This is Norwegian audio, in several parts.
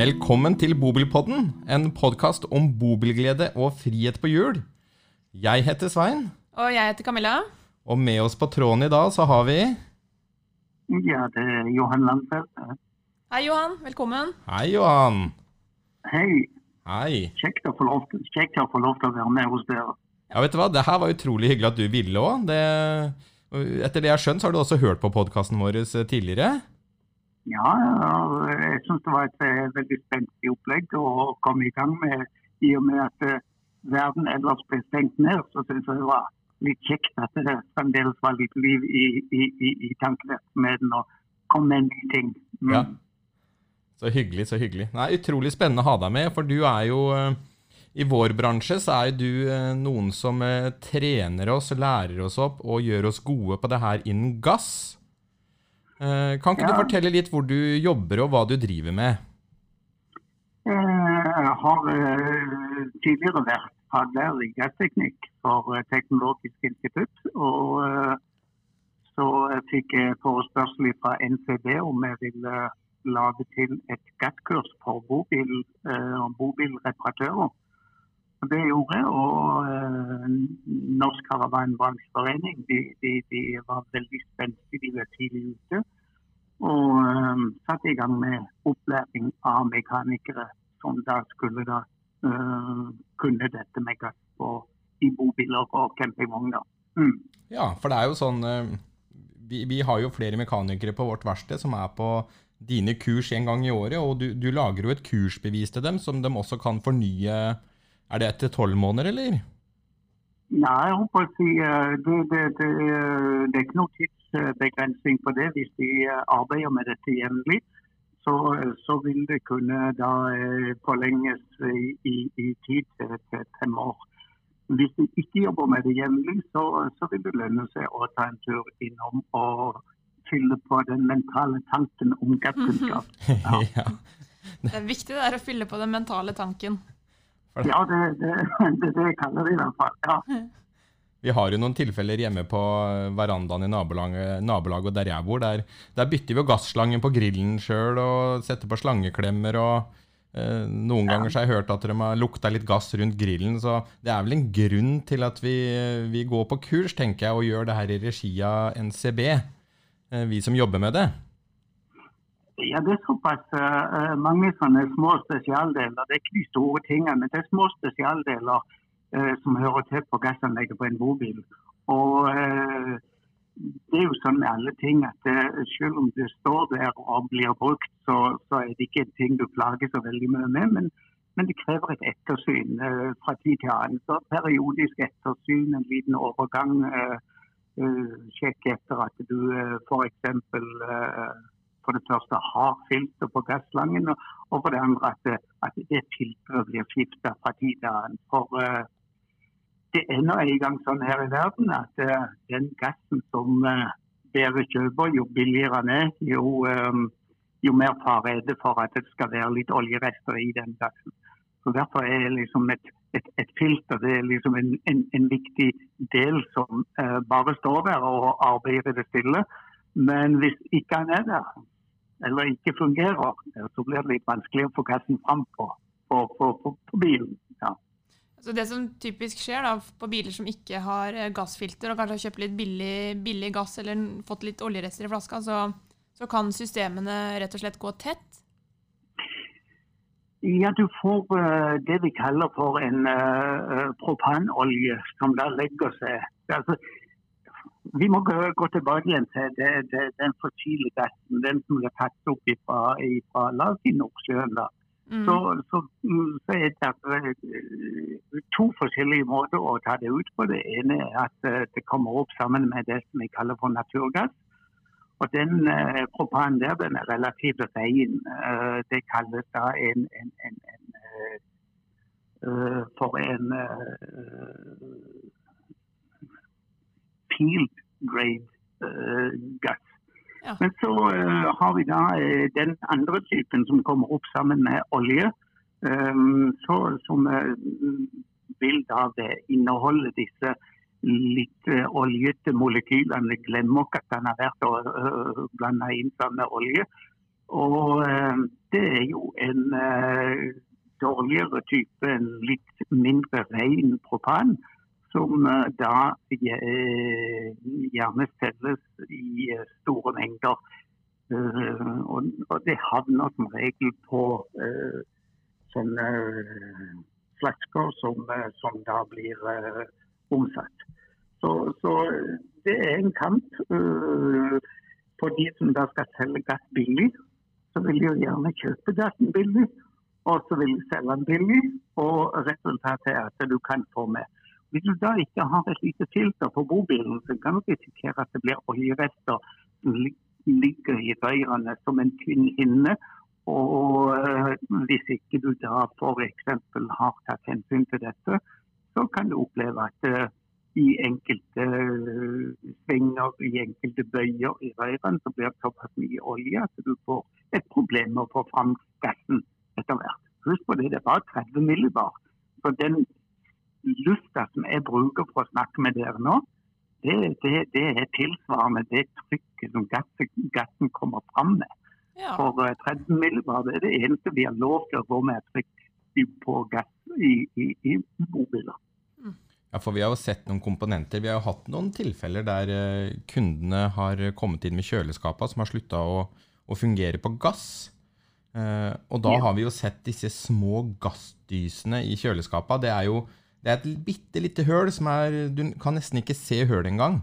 Velkommen til Bobilpodden, en podkast om bobilglede og frihet på hjul. Jeg heter Svein, Og jeg heter Camilla. og med oss på tråden i dag så har vi Ja, det er Johan Landfeldt. Hei, Johan. Velkommen. Hei, Johan. Hei, Hei. kjekt å få lov til, kjekt å få lov til å være med hos dere. Ja, vet du hva, det her var utrolig hyggelig at du ville òg. Etter det jeg har skjønt, så har du også hørt på podkasten vår eh, tidligere. Ja, jeg syns det var et eh, veldig spenstig opplegg å komme i gang med. I og med at eh, verden ellers ble stengt ned, så syns jeg det var litt kjekt at det fremdeles var litt liv i, i, i, i tankevirksomheten og kom med nye ting. Mm. Ja. Så hyggelig, så hyggelig. Nei, Utrolig spennende å ha deg med, for du er jo eh, I vår bransje så er du noen som trener oss, lærer oss opp og gjør oss gode på det her innen gass. Eh, Kan ikke du fortelle litt hvor du jobber og hva du driver med? Eh, Jeg har eh, tidligere vært faglærer i gassteknikk for Teknologisk institutt. Og så fikk jeg forespørsel fra NCD om jeg ville lage til et gasskurs for bobil, bobilreparatører. Det gjorde jeg. Og eh, Norsk Karavanbransjeforening de, de, de var veldig spente. De var tidlig ute. Og eh, satte i gang med opplæring av mekanikere som da skulle da eh, kunne dette med gass på, i bobiler og campingvogner. Mm. Ja, for det er jo sånn eh, vi, vi har jo flere mekanikere på vårt verksted som er på dine kurs en gang i året, og du, du lager jo et kursbevis til dem som de også kan fornye Er det etter tolv måneder, eller? Nei, jeg håper å si eh, det, det, det, eh, det er ikke noen tidsbegrensning på det. Hvis de eh, arbeider med dette jevnlig, så, så vil det kunne da forlenges i, i, i tid til, til fem år. Hvis de ikke jobber med det jevnlig, så, så vil det lønne seg å ta en tur innom og fylle på den mentale tanken om gasskunnskap. Ja. ja. Det er viktig det er å fylle på den mentale tanken. Ja, det det, det, det kaller de i hvert fall. Ja. Vi har jo noen tilfeller hjemme på verandaen i nabolaget, nabolaget der jeg bor. Der, der bytter vi jo gasslangen på grillen sjøl og setter på slangeklemmer. og eh, Noen ganger så har jeg hørt at de har lukta litt gass rundt grillen. Så det er vel en grunn til at vi, vi går på kurs tenker jeg, og gjør det her i regi av NCB. eh, vi som jobber med det. Ja, det er såpass uh, mange sånne små spesialdeler. Det er ikke de store tingene, men det er små spesialdeler uh, som hører til på gassanlegget på en bobil. Og uh, det er jo sånn med alle ting at selv om det står der og blir brukt, så, så er det ikke en ting du plager så veldig mye med. Men, men det krever et ettersyn fra tid til annen. Så periodisk ettersyn, en liten overgang. Sjekke etter at du f.eks. For det første har filter på gasslangen, og, for det andre at, det- at det filteret blir skifta fra tid til annen. For uh, det er nå en gang sånn her i verden at uh, den gassen som uh, dere kjøper, jo billigere den er, jo, um, jo mer fare er det for at det skal være litt oljerester i den gassen. Så Derfor er liksom et, et, et filter det er liksom en, en, en viktig del som eh, bare står der og arbeider i det stille. Men hvis ikke han er der, eller ikke fungerer, eh, så blir det litt vanskelig å få kassen fram på, på, på, på, bilen. Ja. Så Det som typisk skjer da, på biler som ikke har eh, gassfilter, og kanskje har kjøpt litt billig, billig gass eller fått litt oljerester i flaska, så, så kan systemene rett og slett gå tett. Ja, du får uh, det vi kaller for en uh, propanolje som da legger seg. Altså, vi må gå, gå tilbake igjen til det, det, den fossile gassen, den som ble tatt opp fra, fra la oss si Nordsjøen. da. Mm. Så, så, mm, så er det eh, to forskjellige måter å ta det ut på. Det ene er at eh, det kommer opp sammen med det som vi kaller for naturgass. Og den eh, propanen der den er relativt rein. Eh, det kalles da en, en, en, en for en eh, grade uh, gass. Ja. Men så uh, har vi da uh, den andre typen som kommer opp sammen med olje. Um, så, som eh, vil da inneholde disse litt eh, oljete molekylene. Glemmer ikke at den har vært uh, blanda inn sammen med olje. Og eh, det er jo en eh, dårligere type, en litt mindre ren propan, som eh, da eh, gjerne selges i eh, store mengder. Og, det havner som regel på sånne flasker som, som da blir omsatt. Så, så det er en kamp for de som da skal selge gass billig. Så vil de jo gjerne kjøpe gassen billig, og så vil de selge den billig. Og resultatet er at du kan få med. Hvis du da ikke har et lite filter på bobilen, så kan du risikere at det blir oljerester som ligger i røyrene som en tynn hinne. Og eh, hvis ikke du da f.eks. har tatt hensyn til dette, så kan du oppleve at eh, i enkelte eh, svinger, i enkelte bøyer i røyrene, så blir det såpass mye olje at du får et problem med å få fram gassen etter hvert. Husk på det, det er bare 30 millibar. Så den lufta som jeg bruker for å snakke med dere nå, det, det, det er tilsvarende det trykket som gassen, gassen kommer fram med. Ja. For eh, 30 millibar det er det eneste vi har lov til å gå med trykk på gass i, i, i mobiler. Ja, for Vi har jo sett noen komponenter. Vi har jo hatt noen tilfeller der eh, kundene har kommet inn med kjøleskapene som har slutta å, å fungere på gass. Eh, og da Ja. har vi jo sett disse små gassdysene i kjøleskapene. Det er jo det er et bitte lite høl som er Du kan nesten ikke se hølet engang.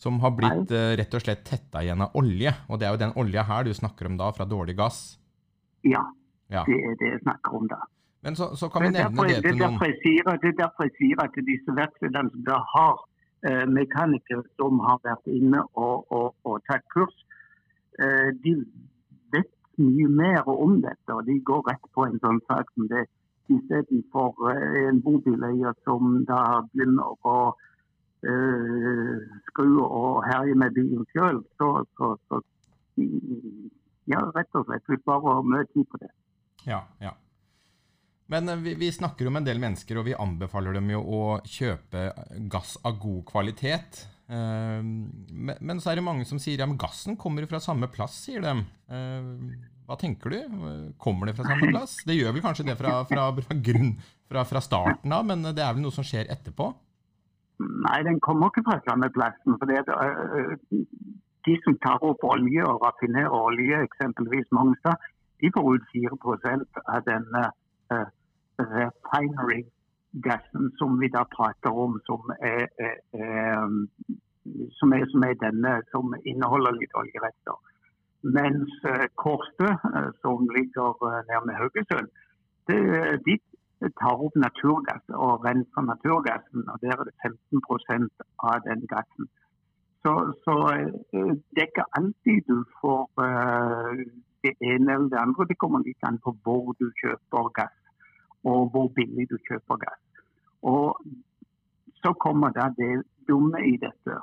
Som har blitt uh, rett og slett tetta igjen av olje. Og det er jo den olja her du snakker om da, fra dårlig gass. Ja, Ja. det er det jeg snakker om da. Men så, så kan vi er nevne det er til noen det er derfor jeg sier at disse verkstedene har eh, mekanikere som har vært inne og, og, og tatt kurs, eh, de vet mye mer om dette. Og de går rett på en sånn sak som det istedenfor eh, en bobileier som da begynner å uh, skru og herje med bilen sjøl, så, så, så ja, rett og slett. Vi bare møter tid på det. Ja, ja. Men eh, vi, vi snakker om en del mennesker, og vi anbefaler dem jo å kjøpe gass av god kvalitet. Men, men så er det mange som sier ja, men gassen kommer fra samme plass, sier de. Hva tenker du? Kommer det fra samme plass? Det gjør vel kanskje det fra, fra, fra, fra, starten av, men det er vel noe som skjer etterpå? Nei, den kommer ikke fra samme plassen. For det, øh, de som tar opp olje og raffinerer olje, eksempelvis Mongstad, de får ut 4 av denne uh, refinery-gassen som vi da prater om, som er, er, er, som er, som er denne som inneholder litt oljerester. Mens kortet, uh, som ligger nærme nede med Haugesund, det, de tar opp naturgass og renser naturgassen. og Der er det 15% av den gassen. Så, så eh, det er ikke alltid du får eh, det ene eller det andre. Det kommer litt an på hvor du kjøper gass, og hvor billig du kjøper gass. Og så kommer da det dumme i dette.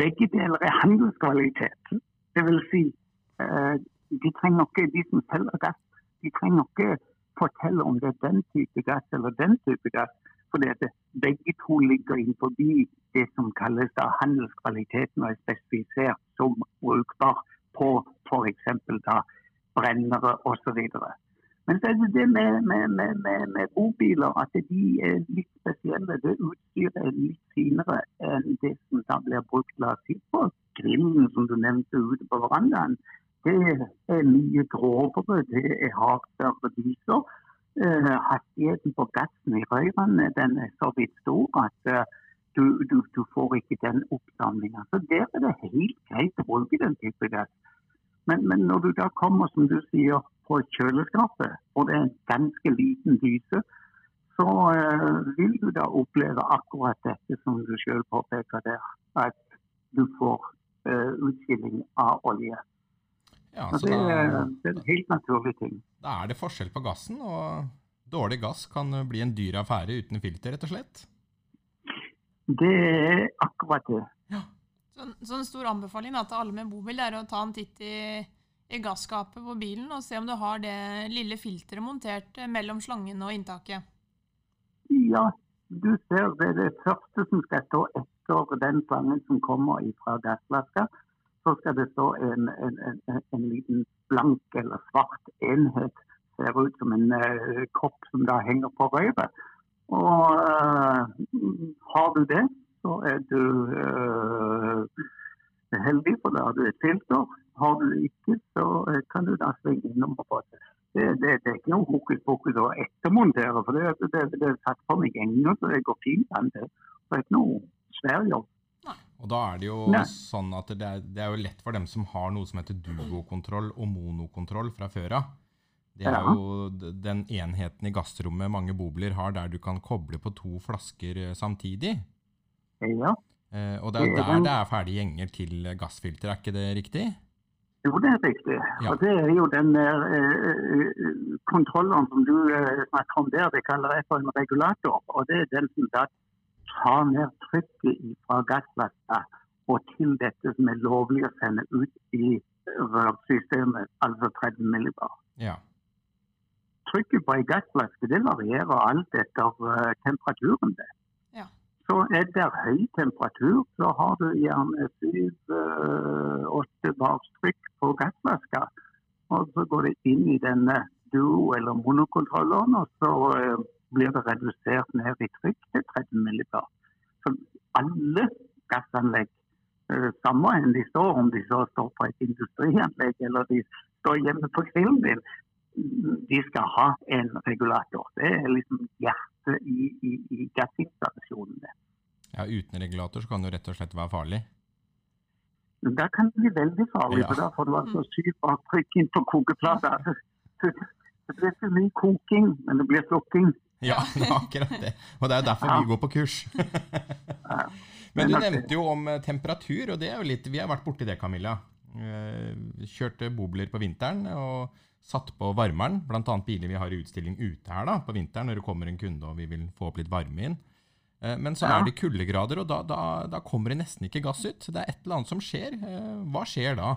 Begge deler er handelskvalitet. Det vil si, eh, de trenger ikke, de som selger gass, de trenger ikke fortelle om det er den type gass eller den type gass. Fordi at begge to ligger innenfor det som kalles da handelskvaliteten og er spesifisert som brukbar på f.eks. brennere osv. Men så er det det med, med, med, med bobiler at de er litt spesielle. Det utstyret er litt finere enn det som da blir brukt la oss si, på grillen som du nevnte ute på verandaen. Det er mye grovere, det er hardere dyser. Uh, hastigheten på gassen i rørene den er så vidt stor at uh, du, du, du, får ikke den oppsamlinga. Så der er det helt greit å bruke den type gass. Men, men, når du da kommer, som du sier, på kjøleskapet, og det er en ganske liten dyse, så uh, vil du da oppleve akkurat dette som du sjøl påpeker der. At du får utskilling av olje. Ja, så det, da, det, er en helt naturlig ting. Da er det forskjell på gassen, og dårlig gass kan bli en dyr affære uten filter, rett og slett? Det er akkurat det. Ja. Så, så, en stor anbefaling da, til alle med bobil er å ta en titt i, i gasskapet på bilen og se om du har det lille filteret montert mellom slangen og inntaket. Ja, du ser det er det første som skal stå etter den slangen som kommer fra gassflaska. så skal det stå en, en, en, en liten blank eller svart enhet. Ser ut som en uh, kopp som da henger på røret. Og uh, har du det, så er du uh, heldig, for da har du et filter. Har du det ikke, så kan du da svinge innom og få det. Det, det, det, er ikke noe hokus pokus å ettermontere, for det, det, det er satt på meg ennå, så det går fint an. Det. det er ikke noe svær jobb. Og da er det jo Nei. sånn at det er, det er, jo lett for dem som har noe som heter duokontroll og monokontroll fra før av. Det er jo den enheten i gassrommet mange bobler har, der du kan koble på to flasker eh, samtidig. Ja. Eh, og det er der det er ferdige gjenger til gassfilter, er ikke det riktig? Jo, det er riktig. Ja. Og Det er jo den der eh kontrollen som du eh, snakker om der, det kaller jeg for en regulator. Og Det er den som da tar ned trykket fra gassverket og til dette som er lovlig å sende ut i rørsystemet, altså 30 millibar. Ja. Trykket på ei det varierer alt etter uh, temperaturen. det. Så er det høy temperatur, så har du gjerne 7-8 uh, bars trykk på gassflaska. Og så går det inn i denne duo- eller monokontrolleren, og så uh, blir det redusert ned i trykk til 30 millibar. Så alle gassanlegg, eh, samme enn de står, om de så står på et industrianlegg eller de står hjemme på grillen din, de skal ha en regulator. Det er liksom hjertet i, i, i gassinstallasjonene. Ja, Uten regulator så kan det jo rett og slett være farlig? Det kan det bli veldig farlig, ja. for da får du altså sykt baktrykk trykk inn på kokeplata. Det blir ikke mye koking, men det blir slukking. Ja, det er akkurat det. Og det er derfor ja. vi går på kurs. Men du nevnte jo om eh, temperatur, og det er jo litt Vi har vært borti det, Camilla. Eh, kjørte bobler på vinteren og satt på varmeren. Bl.a. biler vi har i utstilling ute her da, på vinteren når det kommer en kunde og vi vil få opp litt varme inn. Eh, men så er det kuldegrader, og da, da, da, kommer det nesten ikke gass ut. Det er et eller annet som skjer. Hva skjer da?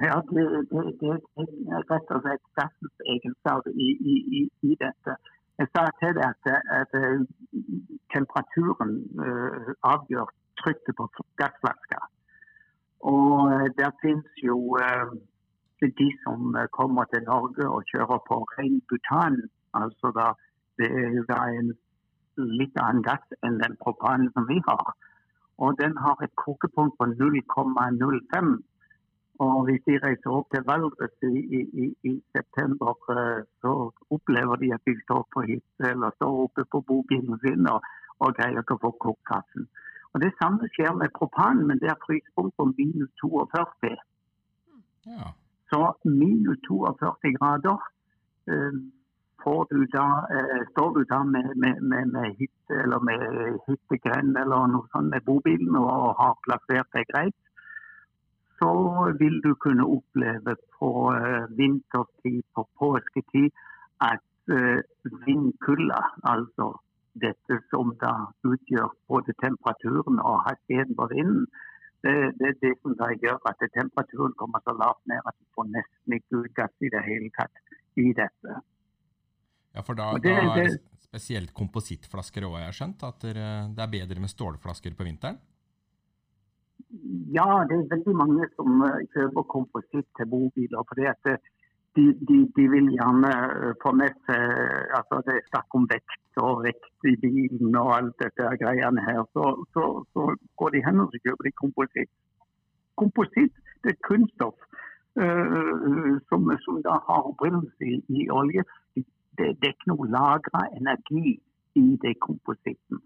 Ja, det, det, det er rett og slett gassens egenskap i, i, i, i dette. Jeg sa til deg at, at temperaturen uh, avgjør trykket på gassflaska. Og der finnes jo de som kommer til Norge og kjører på ren butan. Altså da, det er da en litt annen gass enn den propanen som vi har. Og den har et kokepunkt på 0,05. Og hvis de reiser opp til Valdres i, i, i, september, eh, så opplever de at de står på hytte eller står oppe på bobilen sin og, og greier ikke å få kokt kaffen. Og Det samme skjer med propan, men det er frysepunkt på minus 42. Ja. Så minus 42 grader eh, du da, eh, står du da med, med, med, med hytte eller med hyttegrend eller noe sånt med bobilen og, har plassert deg greit, så vil du kunne oppleve på eh, vinterstid, på påsketid, at vindkulda, altså dette som da utgjør både temperaturen og hastigheten på vinden, det, det er det som da gjør at temperaturen kommer så lavt ned at du får nesten ikke ut gass i det hele tatt i dette. Ja, for da, det, da er det spesielt komposittflasker òg, jeg har skjønt? At det er bedre med stålflasker på vinteren? Ja, det er veldig mange som eh, kjøper kompositt til bobiler. fordi at eh, de, de, de, vil gjerne eh, få med seg altså Det er snakk om vekt og vekt i bilen og alt dette greiene her. Så, så, så går de hen og kjøper de kompositt. Kompositt det er kunststoff uh, som, som, da har opprinnelse i, i, olje. Det, det er ikke noe lagra energi i det kompositten.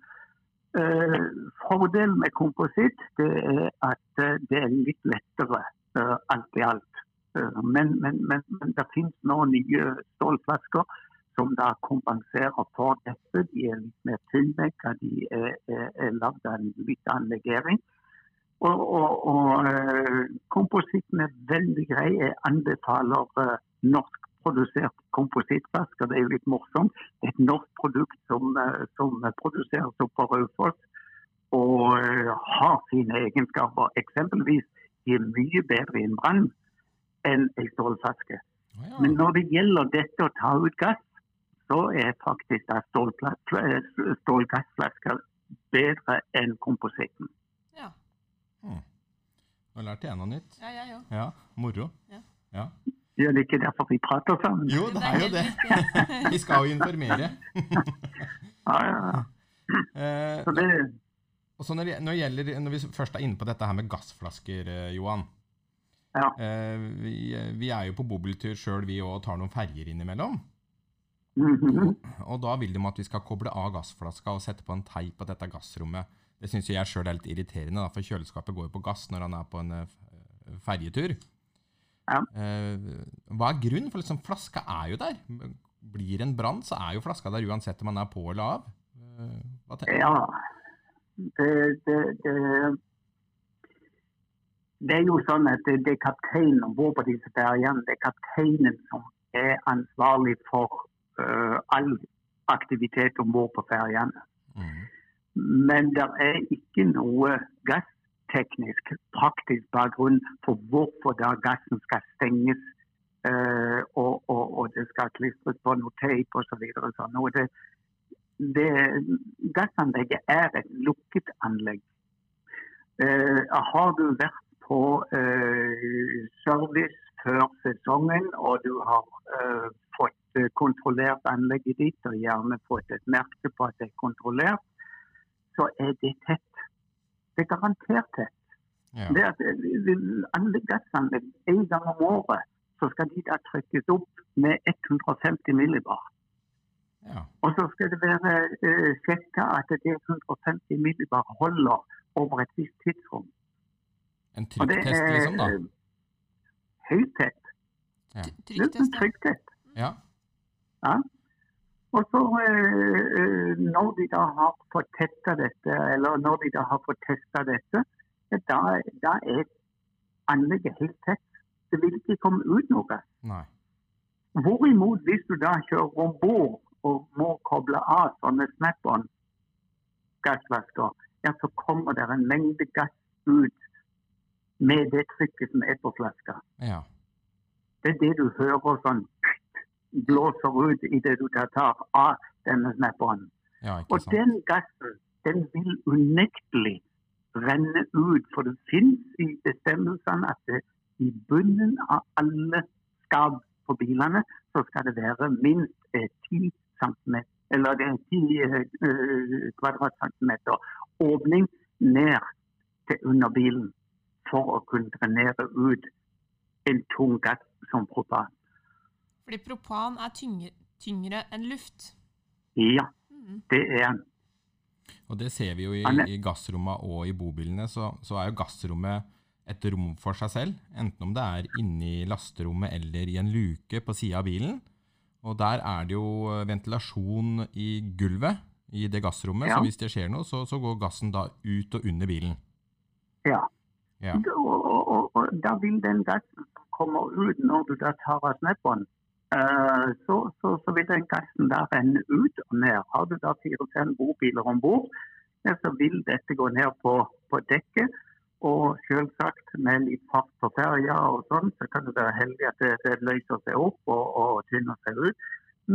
Uh, fordelen med kompositt er at det er litt lettere uh, alt i alt. Men, men, men, men, det finnes nå nye stålflasker som da kompenserer for dette. De er litt mer tynnvekka, de er, er, er lagd av en litt annen legering. Og, og, og kompositten er veldig grei. Jeg anbefaler norsk produsert komposittflasker. Det er jo litt morsomt. Det er et norsk produkt som, eh, som produseres på Raufoss og eh, har sine egenskaper. Eksempelvis de er mye bedre enn en brann enn en stålflaske. Ja. Men når det gjelder dette å ta ut gass, så er faktisk stålgassflasker bedre enn kompositten. Ja. Hmm. Nå lærte jeg noe nytt. Ja, jeg òg. Ja, moro. Ja. Ja. Gjør det ikke derfor vi prater sammen? Jo, det er jo det. Vi skal jo informere. Ja, ja, ja. Eh, Så det, og så når, det- når, det gjelder, når vi først er inne på dette her med gassflasker, eh, Johan. Ja. Eh, vi, vi er jo på bobiltur sjøl, vi òg, og tar noen ferger innimellom. Mhm. Og da vil de at vi skal koble av gassflaska og sette på en teip på dette gassrommet. Det syns jeg sjøl er litt irriterende, da, for kjøleskapet går jo på gass når han er på en eh, ferjetur. Ja. Eh, hva er grunnen? For liksom, flaska er jo der. Blir en brann, så er jo flaska der uansett om man er på eller av. Eh, hva tenker du? Ja, det, det, det, det er jo sånn at det, er kapteinen om bord på disse ferjene. Det er kapteinen som er ansvarlig for uh, all aktivitet om bord på ferjene. Mm. Men det er ikke noe gassteknisk, praktisk bakgrunn for hvorfor da gassen skal stenges uh, og, og, og det skal klistres på noe teip osv. Så sånn. Og det, det, gassanlegget er et lukket anlegg. Uh, har du vært på eh, service før sesongen og du har eh, fått eh, kontrollert anlegget ditt og gjerne fått et merke på at det er kontrollert, så er det tett. Det er garantert tett. Ja. Det at vil- anlegg- gassanlegg en gang om året, så skal de da trykkes opp med 150 millibar. ja. Og så skal det være uh, sjekka at det 150 millibar holder over et visst tidsrom. En trykktest, liksom, da. Høytett. tett. Ja. Nesten Trykktest, ja. trykktett. Ja. Ja. Og så eh, eh, når de da har fått testa dette, eller når de da har fått testa dette, da, da er anlegget helt tett. Det vil ikke komme ut noe. Nei. Hvorimot hvis du da kjører om bord og må koble av sånne snap-on-gassvasker, ja, så kommer det en mengde gass ut med det trykket som er på flaska. Ja. Det er det du hører sånn blåser ut idet du da tar av denne snap-on. ja, Og den gassen den vil unektelig renne ut, for det finnes i bestemmelsene at det, i bunnen av alle skap på bilene så skal det være minst eh, 10 cm, eller det er 10 eh, eh, kvadratcentimeter åpning ned til under bilen for å kunne drenere ut en tung gass som propan. Fordi propan er tyngre, tyngre enn luft. Ja, Mhm. det er den. Og det ser vi jo i, i gassrommene og i bobilene, så, så er jo gassrommet et rom for seg selv. Enten om det er inni lasterommet eller i en luke på sida av bilen. Og der er det jo ventilasjon i gulvet i det gassrommet, Ja. så hvis det skjer noe, så, så går gassen da ut og under bilen. Ja. Ja. Og, og, og, da vil den gassen som kommer ut når du da tar av snapperen, uh, så, så, så vil den gassen da renne ut og ned. Har du da fire-fem bobiler om bord, ja, så vil dette gå ned på, på dekket. Og selvsagt med litt fart på ferja og sånn, så kan du være heldig at det, det løser seg opp og, og tynner seg ut.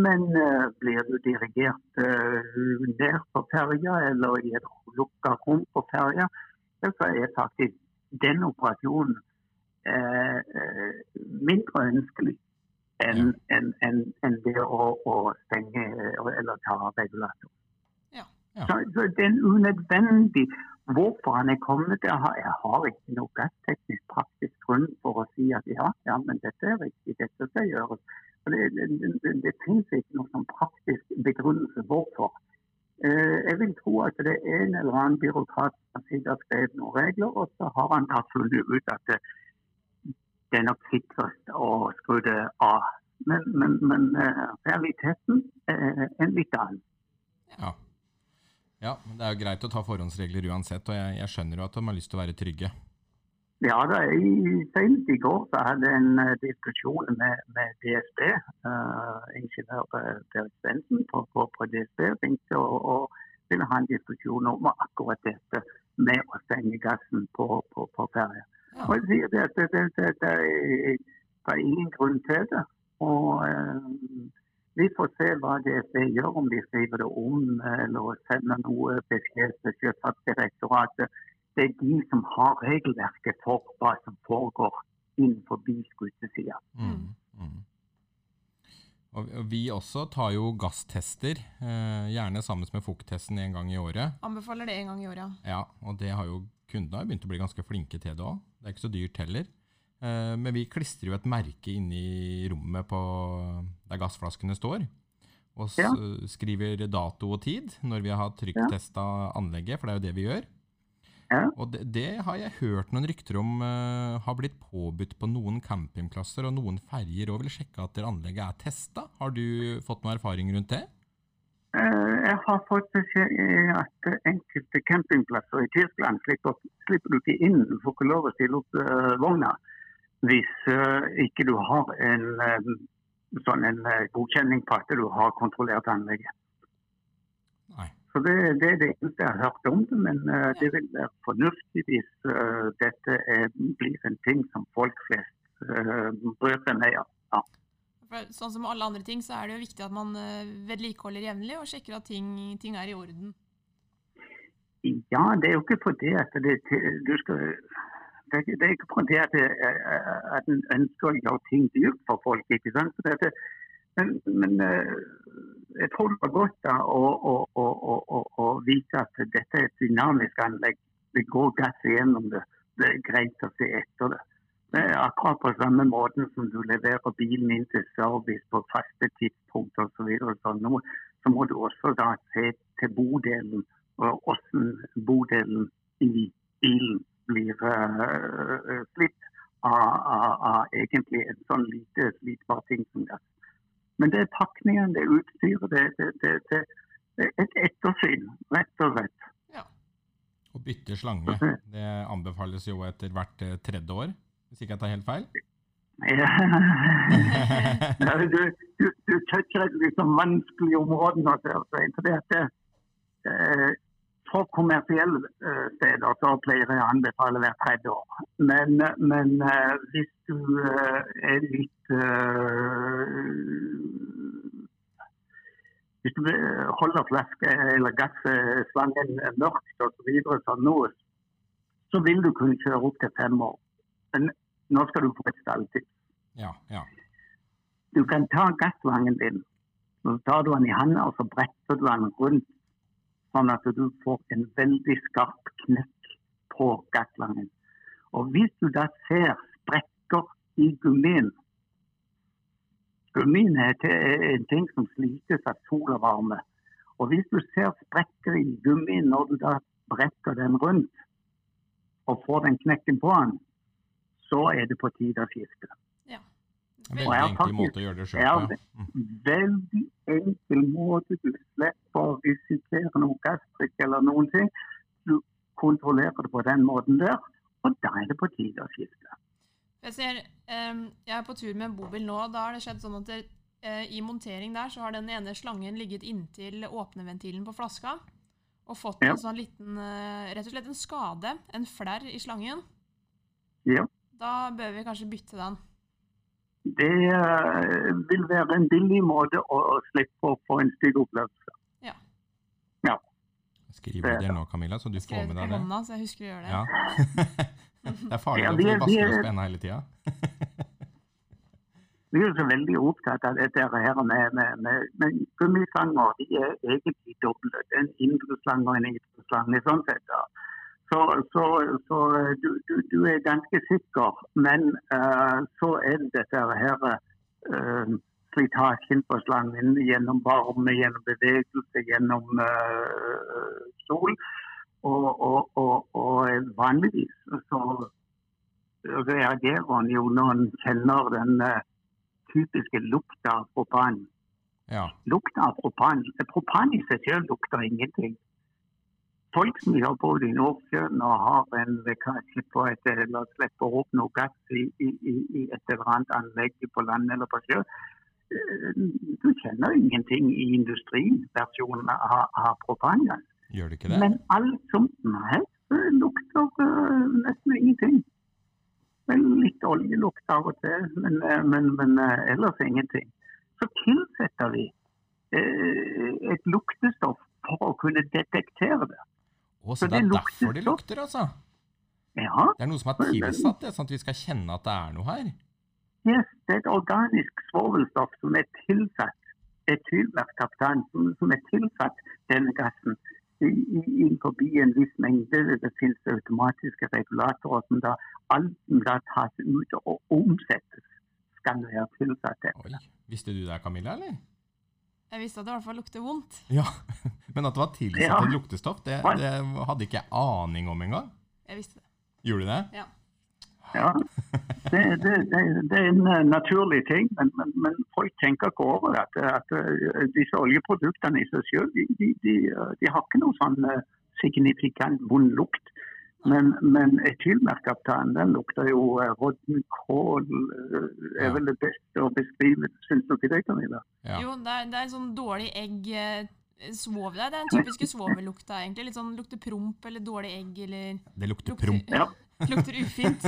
Men uh, blir du dirigert uh, ned på ferja eller i et lukka rom på ferja, ja, så er faktisk den operasjonen eh, eh, mindre ønskelig enn en, en, en det å, å stenge eller ta regulator. Ja. Ja. Så, så det er unødvendig. Hvorfor han er kommet der, har, jeg har ikke noe gassteknisk praktisk grunn for å si at ja, ja, men dette er riktig, dette skal gjøres. Det, det, det, det finnes ikke noen praktisk begrunnelse hvorfor. Eh, jeg vil tro at det er en eller annen byråkrat som har skrevet noen regler, og så har han da funnet ut at det, det er nok sikrest å skru det av. Men, men, men eh, realiteten er en litt annen. Ja. ja, men det er jo greit å ta forhåndsregler uansett, og jeg, jeg skjønner jo at de har lyst til å være trygge. Ja, da, i, Senest i går så hadde jeg en uh, diskusjon med, med DSB. Uh, ingeniør eh, Berit Svendsen på, på, på DSB ringte og, og ville ha en diskusjon om akkurat dette med å stenge gassen på, på, på ferja. Ja. Og jeg sier det det, det, det, det, er, det er ingen grunn til det. Og uh, vi får se hva DSB gjør, om de skriver det om eller sender noe beskjed til Sjøfartsdirektoratet det er de som har regelverket for hva som foregår innenfor skutesida. Mm. Mm. Og vi også tar jo gasstester, eh, gjerne sammen med fukttesten en gang i året. Anbefaler det en gang i året. Ja, og det har jo kundene begynt å bli ganske flinke til det òg. Det er ikke så dyrt heller. Eh, men vi klistrer jo et merke inni rommet på der gassflaskene står. Og Ja. skriver dato og tid når vi har trykktesta anlegget, for det er jo det vi gjør. Ja. Og det, det har jeg hørt noen rykter om uh, har blitt påbudt på noen campingplasser og noen ferjer og vil sjekke at det anlegget er testa. Har du fått noe erfaring rundt det? Uh, Jeg har fått beskjed at enkelte campingplasser i Tyskland slipper, slipper du ikke inn. Du får ikke lov å stille opp uh, vogna hvis ikke du har en sånn en godkjenning på at du har kontrollert anlegget. Nei. Så det, det er det eneste jeg har hørt om det, men uh, det vil være fornuftig hvis uh, dette er, blir en ting som folk flest uh, bryr seg med. Ja. For sånn som alle andre ting, så er det jo viktig at man eh, vedlikeholder jevnlig og sjekker at ting, ting er i orden. Ja, det er jo ikke fordi at det, du skal det er, det er ikke fordi at, det, at en ønsker å gjøre ting dyrt for folk. ikke sant? Så dette, men, men jeg tror det var godt da, å, vite at dette er et dynamisk anlegg. Det går gass igjennom det. Det er greit å se etter det. Det akkurat på samme måten som du leverer bilen inn til service på faste tidspunkt osv. Så, videre, så, nå, så må du også da se til bodelen og hvordan bodelen i bilen blir uh, av, av, av egentlig en sånn lite slitbar ting som gass. Men det er pakningen, det er utstyret, det, det, det, det, er et ettersyn, rett og slett. Ja. Å bytte slange det anbefales jo etter hvert eh, tredje år, hvis ikke jeg tar helt feil. Ja. Ja, du, du, du toucher et sånn vanskelig område nå. For det at eh, for kommersielle eh, steder så pleier jeg å anbefale hvert tredje år. Men, men eh, hvis du er litt Hvis du holder flaske eller gasslangen mørkt osv. Så sånn nå, så vil du kunne kjøre opp til fem år. Men nå skal du få et stalltips. Ja, ja. Du kan ta gasslangen din, så tar du den i handa og så bretter du den rundt, sånn at du får en veldig skarp knekk på gasslangen. Og hvis du da ser sprekker i gummien Gummien er en ting som slites av sol og varme. Og hvis du ser sprekker i gummien når du da brekker den rundt og får den knekken på den, så er det på tide å skifte. Ja. Veldig enkel faktisk- måte å gjøre det sjøl Ja, på. Ja. Mm. veldig enkel måte. Du slipper å risikere noe gasstrykk eller noen ting. Du kontrollerer det på den måten der, og da er det på tide å skifte. Jeg ser, um, jeg er på tur med en bobil nå. Da har det skjedd sånn at det, uh, i montering der så har den ene slangen ligget inntil åpneventilen på flaska og fått Ja. en sånn liten uh, Rett og slett en skade, en flerr i slangen. Ja. Da bør vi kanskje bytte den. Det uh, vil være en billig måte å, slippe å få en stygg opplevelse. Skriver du det nå, Camilla, så du Jeg med får det med på deg det? hånda, så jeg husker å gjøre det. Ja. det er farlig Ja, at vi er- vi vasker er- oss på enda hele tida. Vi er så veldig opptatt av dette her med, med, med, med gummislanger. De er egentlig doble. Det En indre slange og en ytre slange. sånn sett. da. Så, så, så du, du, du er ganske sikker, men uh, så er det dette her uh, slitasjen på slangen gjennom varme, gjennom bevegelse, gjennom uh, sol. Og, og, og, og vanligvis så reagerer han jo når han kjenner den uh, typiske lukta av propan. Ja. Lukta av propan, propan i seg selv lukter ingenting. Folk som har bodd i Nordsjøen og har en lekkasje på et eller slipper opp noe gass i, i, i et eller annet anlegg på land eller på sjø, du kjenner ingenting i industriversjonen av, av propangass. Gjør det ikke det? Men alt som Nei, det lukter uh, nesten ingenting. Vel, litt oljelukt av og til, men, eh, men, men uh, ellers ingenting. Så tilsetter vi uh, et luktestoff for å kunne detektere det. Å, Så så det er det derfor de lukter lukter, altså? Ja, Det er noe som er tilsatt, det, sånn at vi skal kjenne at det er noe her? Yes, det er et organisk svovelstoff som er tilsatt etylmerkaptan, som, som er tilsatt denne gassen i- i- innenfor en viss mengde. Det finnes automatiske regulatorer som da alt som da tas ut og omsettes, skal være tilsatt. Oi, Visste du det, Camilla, eller? Jeg visste at det i hvert fall lukter vondt. Ja, Men at det var tilsatt Ja. et luktestoff, det, det hadde ikke jeg aning om engang. Jeg visste det. Gjorde du det? Ja. Ja, det, det, det, det er en eh, naturlig ting, men, men, men folk tenker ikke over at, at eh, disse oljeproduktene i seg selv, de, de, de, eh, de har ikke noe sånn signifikant vond lukt. Men, men etylmerkaptan, den lukter jo råtten kål, er vel det beste å beskrive. Syns du ikke det, Camilla? Ja. Jo, det er, det er sånn dårlig egg Svov, det er den typiske svovellukta, egentlig. Litt sånn lukter promp eller dårlig egg eller Det lukter lukter, promp. Ja. lukter ufint.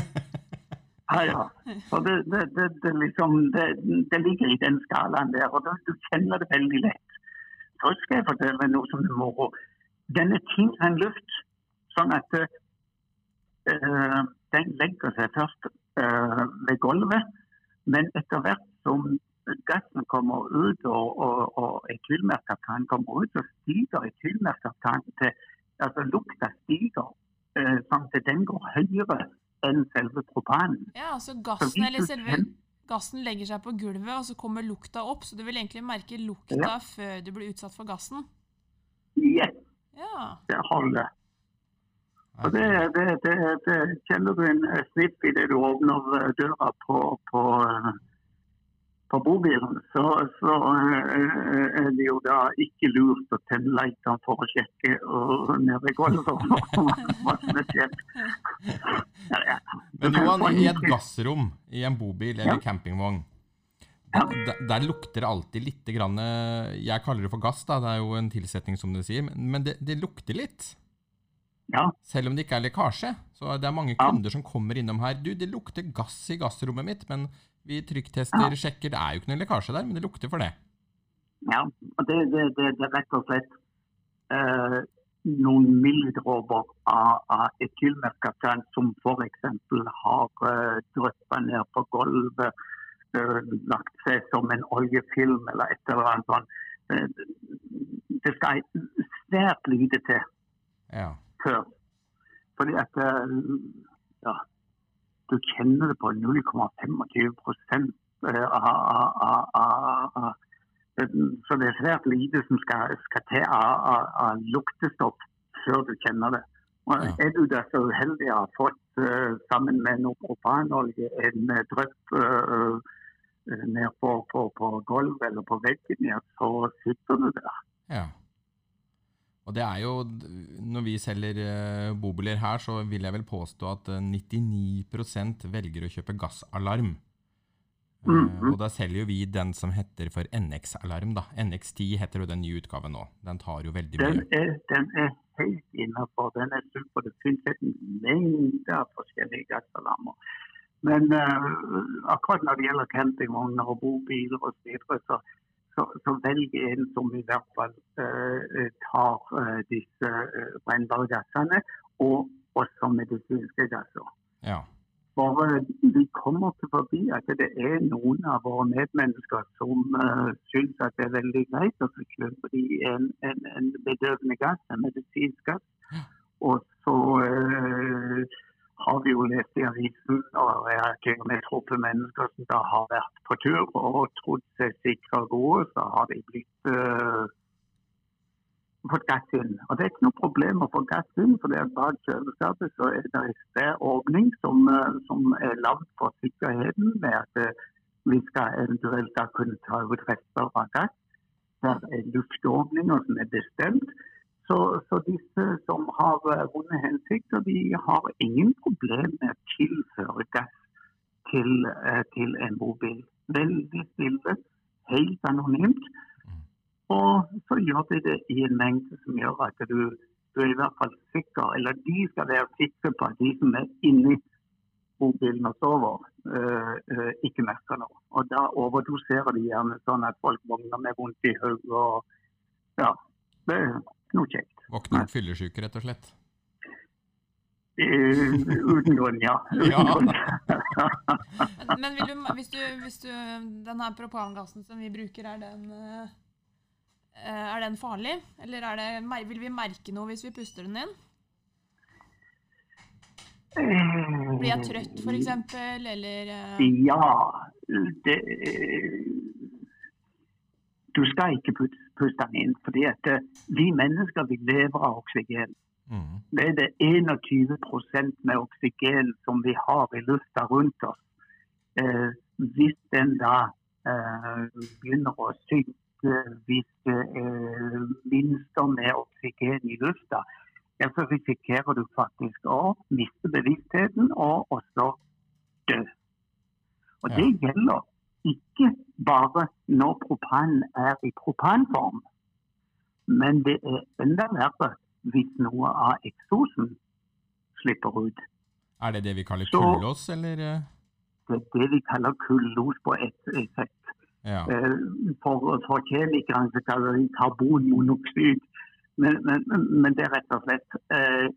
Ja, ja. Så det, det, det, det, liksom, det, det ligger i den skalaen der, og du kjenner det veldig lett. Så skal jeg fortelle deg noe som er moro. Den er tyngre enn luft, sånn at uh, den legger seg først uh, ved gulvet, men etter hvert som gassen kommer ut og, og, og etylmerkaptan kommer ut, så stiger etylmerkaptan til Altså lukta stiger, eh, sånn at den går høyere enn selve propanen. Ja, så Så gassen eller selve gassen legger seg på gulvet, og så kommer lukta opp, så du vil egentlig merke lukta Ja. før du blir utsatt for gassen. Yes, Ja. det holder. Og det, det, det, det kjenner du en snipp snipp idet du åpner eh, døra på, på, eh, på bobilen, så, så eh, er det jo da ikke lurt å tenne lightene for å sjekke og nede i gulvet hva som er skjedd. Men Johan, i et gassrom i en bobil eller Ja. campingvogn, Ja. der, der lukter det alltid litt grann, eh, Jeg kaller det for gass, da, det er jo en tilsetning som du sier, men- men det, det lukter litt. Ja, Selv om det ikke er lekkasje. Så det er mange kunder som kommer innom her. Du, det lukter gass i gassrommet mitt, men vi trykktester, Ja. sjekker. Det er jo ikke noe lekkasje der, men det lukter for det. ja. Og det, det, det, det er rett og slett eh, noen milddråper av, av etylmerkatan som f.eks. har eh, dryppa ned på gulvet, eh, lagt seg som en oljefilm eller et eller annet sånt. Eh, det skal svært lite til Ja. før. Fordi at eh, ja, du kjenner det på 0,25 eh, av, av, av, Så det er svært lite som skal, skal til av, luktestoff før du kjenner det. Og Er du da så uheldig å ha fått eh, sammen med noe propanolje en eh, drypp ned på, på, på gulvet eller på veggen, ja, så sitter du der. Ja. Og det er jo, når vi selger uh, bobiler her, så vil jeg vel påstå at eh, 99 velger å kjøpe gassalarm. Mm -hmm. uh, Og da selger jo vi den som heter for NX-alarm, da. NX10 heter jo den nye utgaven nå. Den tar jo veldig Den mye. er, den er helt innafor. Den er super. Det finnes en mengde av forskjellige gassalarmer. Men uh, akkurat når det gjelder campingvogner og bobiler og så, så, så, så velg en som i hvert fall eh, tar eh, disse uh, brennbare gassene, og også medisinske gasser. Ja. For eh, vi kommer ikke forbi at det er noen av våre medmennesker som uh, syns at det er veldig greit å kjøpe de en, en, en bedøvende gass, en medisinsk gass. Og så eh, har vi jo lest i avisen, og jeg har til og med truffet mennesker som da har vært på tur og trodd seg sikre og gode, så har de blitt eh, fått gass inn. Og Det er ikke noe problem å få gass inn, for det er bak kjøleskapet så er det en sted åpning som, eh, som er lagd for sikkerheten, med at eh, vi skal eventuelt da kunne ta ut rester av gass. Der er luftåpninger som er bestemt. Så, så disse som har eh, vonde hensikter, de har ingen problem med å tilføre gass til, eh, til en bobil. Veldig stille, helt anonymt. Og så gjør de det i en mengde som gjør at du, du er i hvert fall sikker, eller de skal være sikre på at de som er inni bobilen og sover, øh, øh, ikke merker noe. Og da overdoserer de gjerne sånn at folk våkner med vondt i hodet og ja, det ikke noe kjekt. Våkne opp fyllesyke, rett og slett. Eh, uten grunn, ja. Uten Ja. grunn. Men, du, hvis, du, hvis du Den her propangassen som vi bruker, er den eh, er den farlig? Eller er det, vil vi merke noe hvis vi puster den inn? Blir jeg trøtt, f.eks.? Eller eh, Ja, det, du skal ikke put- puste den inn. fordi at eh, vi mennesker vi lever av oksygen. Mm. Det er det 21% med oksygen som vi har i lufta rundt oss. Eh, hvis den da eh, begynner å synke, hvis det eh, minster med oksygen i lufta, ja, så risikerer du faktisk å miste bevisstheten og også dø. Og Ja. det gjelder ikke bare når propan er i propanform, men det er enda verre hvis noe av eksosen slipper ut. Er det det vi kaller kullås, eller? eh? Det er det vi kaller kullos på ett effekt. Ja. Eh, For, for kjemikerne så kaller de karbonmonoksid. Men, men, men det er rett og slett eh,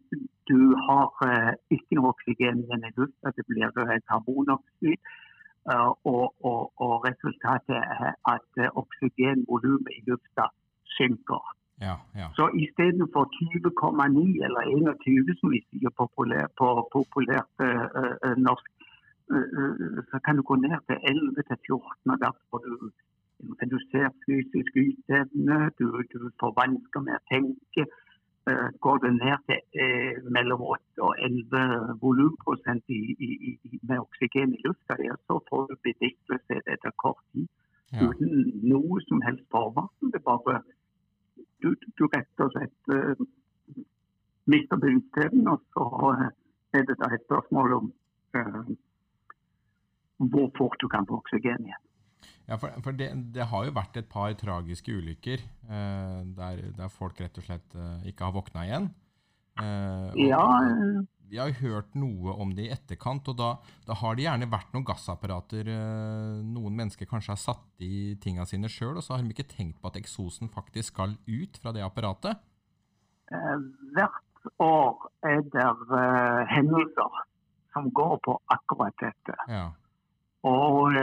Du har eh, ikke noe oksygen i lufta, det blir karbonoksid. Eh, og, og, og resultatet er at eh, oksygenvolumet i lufta synker. ja, ja. Så istedenfor 20,9 eller 21, som vi sier populær, på populært eh, norsk, så kan du gå ned til 11 til 14. og Da får du redusert fysisk yteevne, du, du får vansker med å tenke. Eh, går det ned til mellom 8 og 11 volumprosent i, i, i, med oksygen i lufta, så får du bevisstløshet etter kort tid ja. uten noe som helst forvarsel. Det bare du, du rett og slett uh, mister bevisstheten, og så er det da et spørsmål om eh, hvor fort du kan få oksygen igjen. Ja, for, for det, det har jo vært et par tragiske ulykker eh, der, der folk rett og slett eh, ikke har våkna igjen. Eh, Ja, Vi har jo hørt noe om det i etterkant, og da, da har det gjerne vært noen gassapparater eh, noen mennesker kanskje har satt i tinga sine sjøl, og så har de ikke tenkt på at eksosen faktisk skal ut fra det apparatet. eh, hvert år er det eh, hendelser som går på akkurat dette. Ja. Og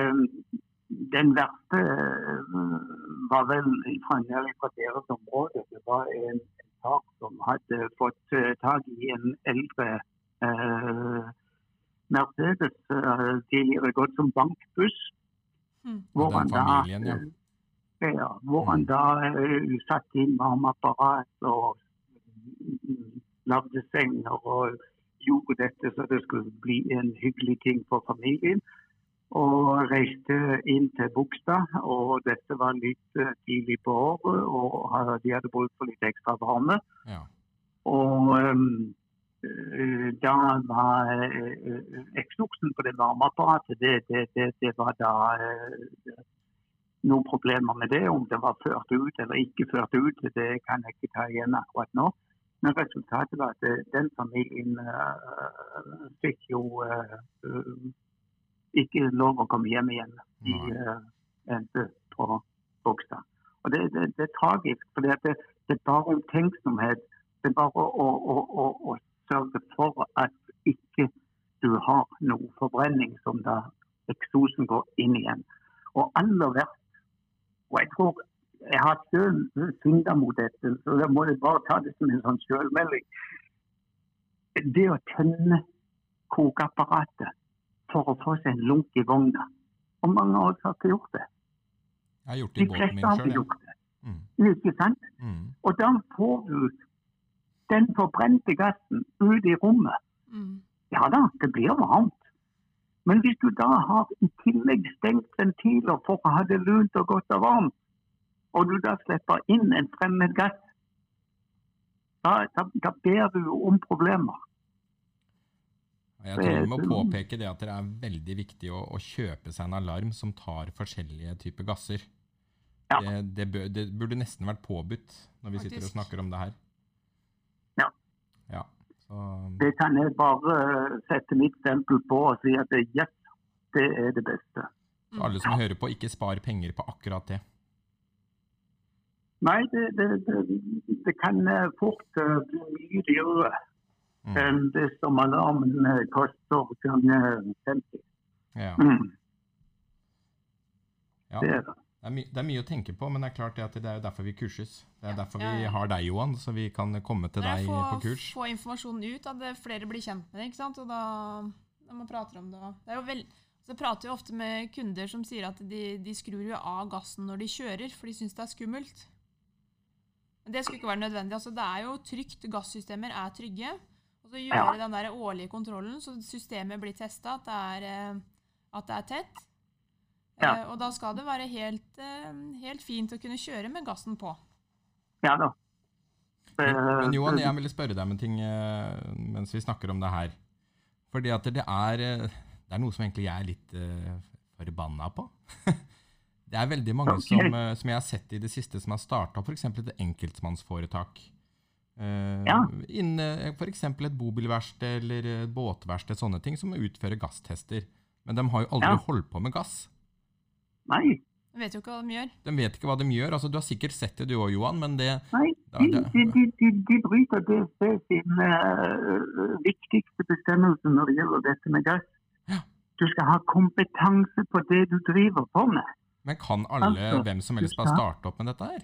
den verste eh, var vel fra nede fra deres område. Det var en, en sak som hadde fått eh, tak i en eldre eh, Mercedes, eh, tidligere gått som bankbuss. Mm. Hvor han da, familien, ja. ja, hvor han Mm. da uh, satt inn varmeapparat og mm, lagde senger og gjorde dette så det skulle bli en hyggelig ting for familien. Og reiste inn til Bogstad, og dette var litt eh, tidlig på året. Og de hadde bruk for litt ekstra varme. Ja. Og eh, da var uh, på det varmeapparatet det, det, det, det var da noen problemer med det. Om det var ført ut eller ikke ført ut, det kan jeg ikke ta igjen akkurat nå. Men resultatet var at den familien fikk jo ikke lov å komme hjem igjen. De uh, endte på Bogstad. Og det, det, det er tragisk, for det, det er bare omtenksomhet. Det er bare å, å, å, å sørge for at ikke du har noe forbrenning som da eksosen går inn igjen. Og aller verst, og jeg tror jeg har selv synda mot dette, så da må jeg bare ta det som en sånn selvmelding. Det å tenne kokeapparatet for å få seg en lunk i vogna. Og mange av oss har ikke gjort det. Jeg har gjort det De i båten fleste min har ikke sjøl. gjort det. Mm. Ikke sant? Mm. Og da får du den forbrente gassen ut i rommet. Mm. Ja da, det blir varmt. Men hvis du da har i tillegg stengt ventiler for å ha det lunt og godt og varmt, og du da slipper inn en fremmed gass, da, da, da ber du jo om problemer. Jeg tror vi må påpeke det at det er veldig viktig å, å kjøpe seg en alarm som tar forskjellige typer gasser. Ja. Det, det, bør, det burde nesten vært påbudt når vi sitter og snakker om det her. Ja. Ja, så, Det kan jeg bare eh, sette mitt stempel på og si at det, yes, det er det beste. så alle som hører på, ikke spar penger på akkurat det. Nei, det, det, det, det kan eh, fort eh, bli mye dyrere. Mm. Hvis det alarmen eh, koster ganger 50. Ja. Mm, Ja. det er det. Det, er my det er mye å tenke på, men det er klart det at det er jo derfor vi kurses. Det er Ja, derfor ja, vi har deg, Johan, så vi kan komme til deg få, på kurs. få informasjonen ut, at flere blir kjent med det. ikke sant? Og da, da man prater om det det er jo vel, så Jeg prater jo ofte med kunder som sier at de, de skrur jo av gassen når de kjører, for de syns det er skummelt. Men det skulle ikke være nødvendig. altså Det er jo trygt. Gassystemer er trygge. Så gjøre den der årlige kontrollen, så systemet blir testa, at, det er, eh, at det er tett. Ja. Eh, Og da skal det være helt, eh, helt fint å kunne kjøre med gassen på. Ja da. Men, men Johan, jeg ville spørre deg om en ting eh, mens vi snakker om det her. Fordi at det er, det er noe som egentlig jeg er litt uh, forbanna på. det er veldig mange okay. som, som jeg har sett i det siste, som har starta f.eks. et enkeltmannsforetak. Uh, Ja. Innen f.eks. et bobilverksted eller et båtverksted, sånne ting, som utfører gasstester. Men de har jo aldri Ja. holdt på med gass. Nei, De vet jo ikke hva de gjør. De vet ikke hva de gjør. altså Du har sikkert sett det du òg, Johan, men det nei. De, det- de, de, de, de bryter DSB sin uh, viktigste bestemmelse når det gjelder dette med gass. Ja. Du skal ha kompetanse på det du driver på med. Men kan alle, Altså, hvem som helst, bare starte opp med dette her?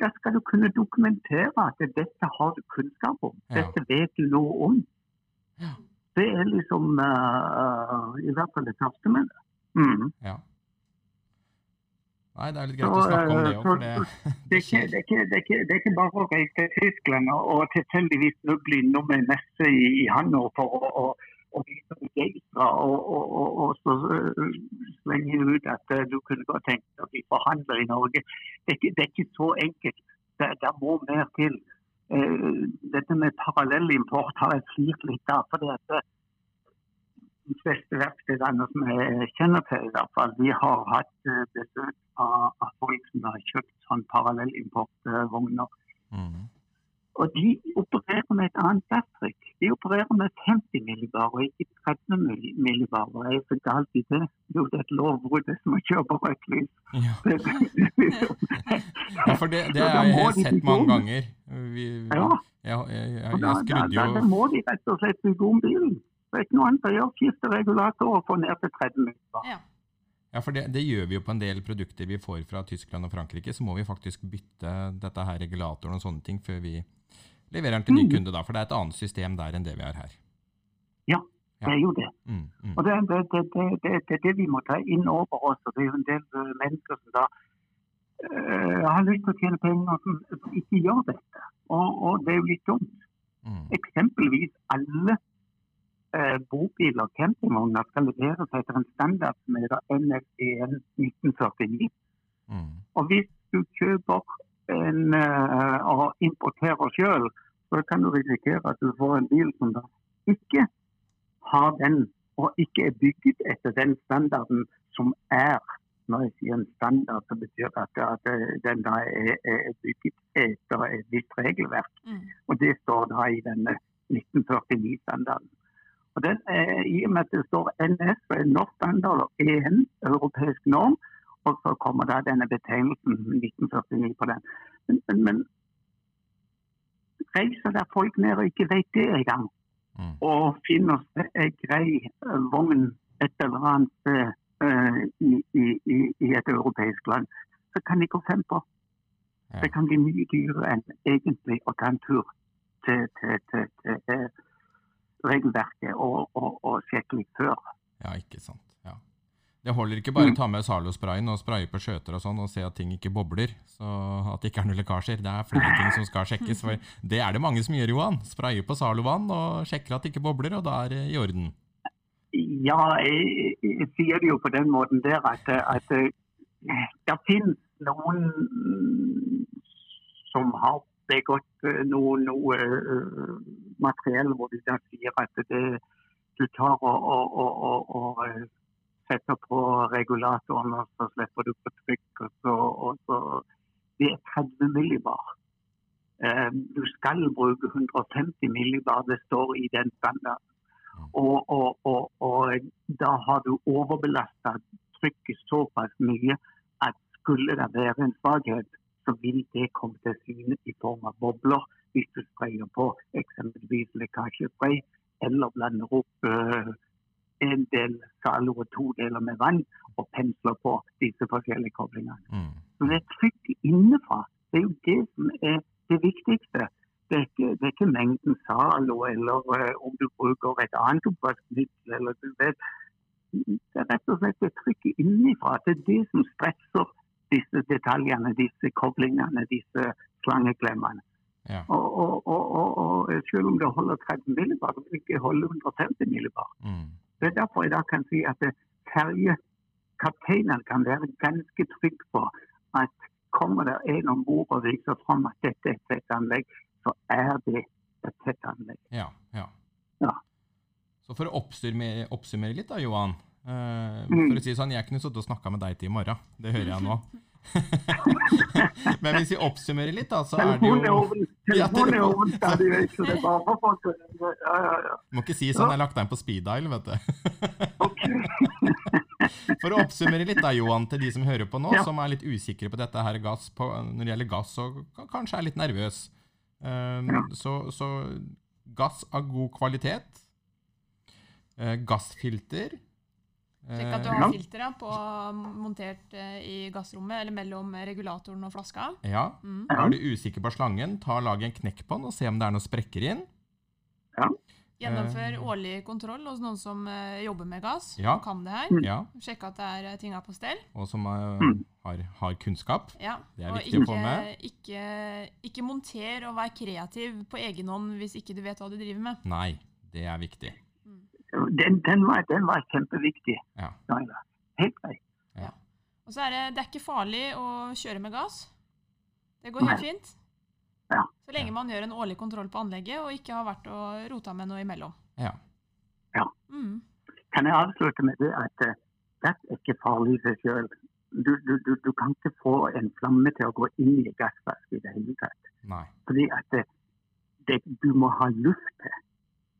Da skal du kunne dokumentere at dette har du kunnskap om. Dette vet du noe om. Ja. Det er liksom uh, i hvert fall det første med det. Mm. Ja. Nei, det er litt greit Så, å snakke om det eh, òg, for det, Det det er, ikke, det, er ikke, det, er ikke, det er ikke bare å reise til Tyskland og, tilfeldigvis snuble innom en messe i, i Hannover for å, å, å de som begeistra og, og, og, og så slenger slenge ut at øh, du kunne godt tenkt deg å bli forhandler i Norge. Det det er ikke så enkelt. Det, det må mer til. Eh, dette med parallellimport har jeg slitt litt av. fordi er de fleste verkstedene som jeg kjenner til, i hvert fall, de har hatt eh, besøk av, folk som har kjøpt sånn parallellimportvogner. Mhm. Og de opererer med et annet gasstrykk. De opererer med 50 millibar og ikke 30 milli- millibar. Hva er så galt i det? Jo, det er et lovbrudd. Det som å kjøre rødt lys. Ja. For det, det har jeg de sett mange ganger. Vi, vi, Ja. jeg, jeg, jeg, jeg da, skrudde da, da må de rett og slett bygge om bilen. Det er ikke noe annet å gjøre. Skifte regulator og få ned til 30 millibar. Ja. Ja, for det, det gjør vi jo på en del produkter vi får fra Tyskland og Frankrike. Så må vi faktisk bytte dette her regulatoren og sånne ting før vi leverer den til ny Mm. kunde. da, For det er et annet system der enn det vi har her. Ja, Det er jo det. Mm, mm. Og det, er det, det, det, det vi må ta inn over oss. og Det er jo en del eh, mennesker som da øh, har lyst til å tjene penger, som, som ikke gjør dette. Og, og det er jo litt dumt. Mm. Eksempelvis alle eh, bobiler og campingvogner skal leveres etter en standard som heter NFE 1949. Mm. Og hvis du kjøper en, eh, og importerer sjøl, så kan du risikere at du får en bil som da ikke har den, og ikke er bygget etter den standarden som er. Når jeg sier en standard, så betyr det at, at den da er, er bygget etter et visst regelverk. Mm. Og det står da i denne 1949-standarden. Og den, er, I og med at det står NS, er norsk standard, og EN, europeisk norm, og så kommer da denne betegnelsen 1949 på den. Men, men reiser der folk ned og ikke vet det engang, Mm. og finner en grei eh, vogn et eller annet eh, i, i, i, i et europeisk land, så kan de gå fem på. Ja. Det kan bli mye dyrere enn egentlig å ta en tur til, til, til, til, eh, regelverket og, og, og sjekke litt før. Ja, ikke sant. Det holder ikke bare Mm. å ta med Zalo-sprayen og spraye på skjøter og sånn og se at ting ikke bobler, så at det ikke er noen lekkasjer. Det er flere ting som skal sjekkes. For det er det mange som gjør, Johan. Sprayer på Zalo-vann og sjekker at det ikke bobler, og da er det i orden. Ja, jeg, jeg sier det jo på den måten der at, at det finnes noen mm, som har begått eh, noe, noe materiell hvor de sier at det, du tar og, og, og, og, setter på regulatoren, og så slipper du på trykk, og så, og så Det er 30 millibar. Eh, Du skal bruke 150 millibar, det står i den standarden. Og, og, og, og da har du overbelasta trykket såpass mye at skulle det være en svakhet, så vil det komme til syne i form av bobler hvis du sprayer på eksempelvis lekkasjespray, eller blander opp eh, en del Zalo og to deler med vann og pensler på disse forskjellige koblingene. Mm. Så det er trykk innenfra. Det er jo det som er det viktigste. Det er ikke, det er ikke mengden salo eller uh, om du bruker et annet oppvaskmiddel. eller du vet. Det er rett og slett det trykket innenfra. Det er det som stresser disse detaljene, disse koblingene, disse slangeklemmene. Ja. Og, og, og, og, selv om det holder 30 millibar, vil det ikke holde 150 millibar. Mm. Det er derfor jeg da kan si at eh, ferjekapteinene kan være ganske trygge på at kommer det en om bord og viser fram at dette er et tett anlegg, så er det et tett anlegg. Ja, ja. Ja. Så for å oppsummere, oppsummere litt da, Johan. Mm. for å si sånn, Jeg kunne sittet og snakka med deg til i morgen. Det hører jeg nå. Men hvis vi oppsummerer litt, da, så er det jo telefonen er åpen stadig vekk, så det er bare for folk Ja, ja, ja. Må ikke si sånn, jeg har lagt deg inn på speed dial, vet du. For å oppsummere litt, da, Johan, til de som hører på nå, som er litt usikre på dette her gass på, når det gjelder gass, og kanskje er litt nervøs. Um, så, så gass av god kvalitet. eh, gassfilter. Sjekk at du eh, har filteret på montert eh, i gassrommet, eller mellom regulatoren og flaska. ja. Mm. Ja. Er du usikker på slangen, ta og lag en knekk på den og se om det er noen sprekker inn. Gjennomfør årlig kontroll hos noen som eh, jobber med gass, Ja. og kan det her. Mm. Ja, Sjekke at det er eh, tinga på stell. og som eh, Mm. har, har kunnskap. Ja. Det er og viktig å få med. Ikke, ikke monter og vær kreativ på egen hånd hvis ikke du vet hva du driver med. Nei, det er viktig. Den, den, var, den var kjempeviktig. Ja. Helt greit. Og så er det, det er ikke farlig å kjøre med gass. Det går helt Nei. fint. Ja. Så lenge man gjør en årlig kontroll på anlegget og ikke har vært og rota med noe imellom. Ja. Mm. Kan jeg avslutte med det at det gass er ikke farlig i seg selv. Du, du, du, du kan ikke få en flamme til å gå inn i gassverket i det hele tatt. Nei. Fordi at det, det, du må ha luft til.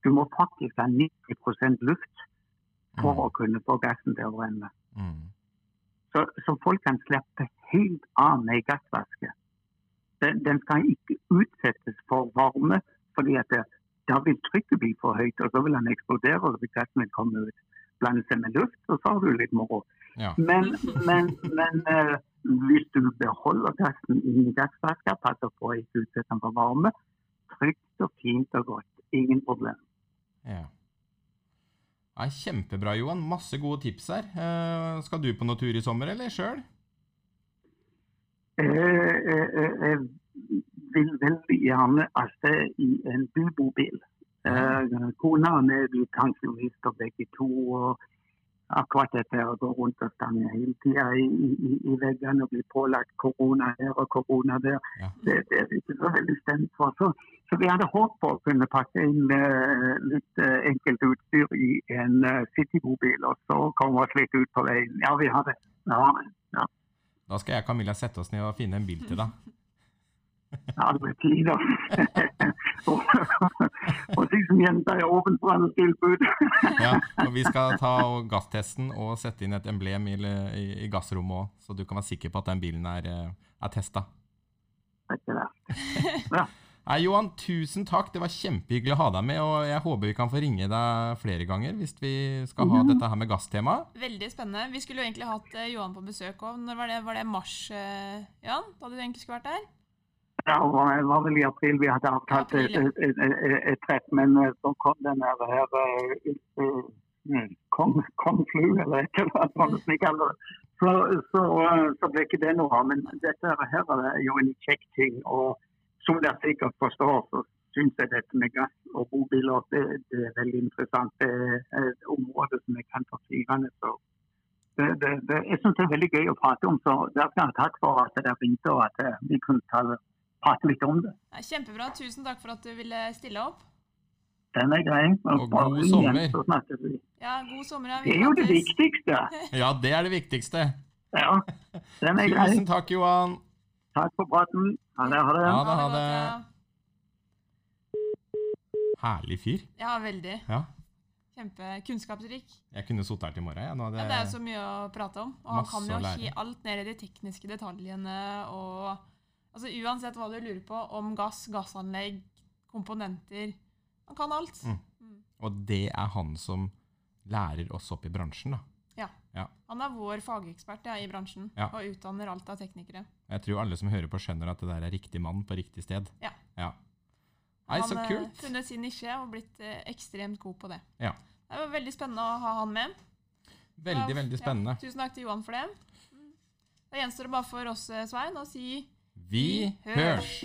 Du må faktisk ha 90% luft for Mm. å kunne få gassen til å brenne. Mm. Så, så folk kan slippe helt av med gassvaske. Den, den skal ikke utsettes for varme, fordi at det, da vil trykket bli for høyt, og så vil den eksplodere, og gassen vil komme ut. Blande seg med luft, og så har du litt moro. Ja. Men, men, men uh, hvis du beholder gassen inni gassvaska, passer på å ikke utsette den for varme, trygt og fint og godt. Ingen problem. Ja. Nei, kjempebra, Johan. Masse gode tips her. Eh, skal du på noen tur i sommer, eller sjøl? Eh, eh, eh, Jeg vil veldig gjerne av sted i en bybobil. Eh, Kona og jeg blir pensjonister begge to. og Akkurat dette å gå rundt og stange hele tida i, i, i veggene og bli pålagt korona her og korona der, Ja. det, det er ikke så veldig stemt for. Så, så vi hadde håp på å kunne pakke inn uh, litt uh, enkelt utstyr i en uh, citybobil, og så komme oss litt ut på veien. Ja, vi har det. Ja, ja. Da skal jeg og Camilla sette oss ned og finne en bil til deg. Blir tider. og, og som jenter er åpen for alle tilbud. Ja, og vi skal ta gasstesten og sette inn et emblem i, i, i gassrommet òg, så du kan være sikker på at den bilen er, er testa. Ja. Nei, Johan, tusen takk. Det var kjempehyggelig å ha deg med. Og jeg håper vi kan få ringe deg flere ganger hvis vi skal ha dette her med gasstema. Veldig spennende. Vi skulle jo egentlig hatt eh, Johan på besøk òg. Når var det? Var det mars, eh, Jan? Da du egentlig skulle vært der? Ja, det var, vel i april vi hadde avtalt et, et, et, et, treff, men eh, så kom den her, kom Kong Flu, eller vi kaller det. Så, så, eh, så ble ikke det noe av. Men dette her er jo en kjekk ting. og som dere sikkert forstår, så syns jeg dette med gass og bobiler det, det er veldig interessant. Det er et område som jeg kan forsvinne. Så det, det, det, jeg syns det er veldig gøy å prate om. Så der skal ha takk for at dere ringte og at eh, vi kunne ta, prate litt om det. Kjempebra. Tusen takk for at du ville stille opp. Den er grei. Og god sommer. Ja, god sommer. Ja. Det er jo det viktigste. Ja, det er det viktigste. Ja, den er grei. Tusen takk, Johan. Takk for praten. Ha det. Ha det. Ha det, ha det. ja. Herlig fyr. Ja, veldig. Ja. Kjempekunnskapsrik. Jeg kunne sittet her til i morgen. Ja, Nå hadde Ja, det er så mye å prate om. Og han kan jo alt ned i de tekniske detaljene og Altså Uansett hva du lurer på om gass, gassanlegg, komponenter Han kan alt. Mm. Og det er han som lærer oss opp i bransjen, da. Ja. Ja. Han er vår fagekspert ja, i bransjen Ja. og utdanner alt av teknikere. Jeg tror alle som hører på, skjønner at det der er riktig mann på riktig sted. Ja. Ja. Nei, han har funnet sin nisje og blitt eh, ekstremt god på det. Ja. Det var veldig spennende å ha han med. Veldig, Ja, veldig spennende. Tusen takk til Johan for det. Mm. Da gjenstår det bare for oss, eh, Svein, å si Vi hørs!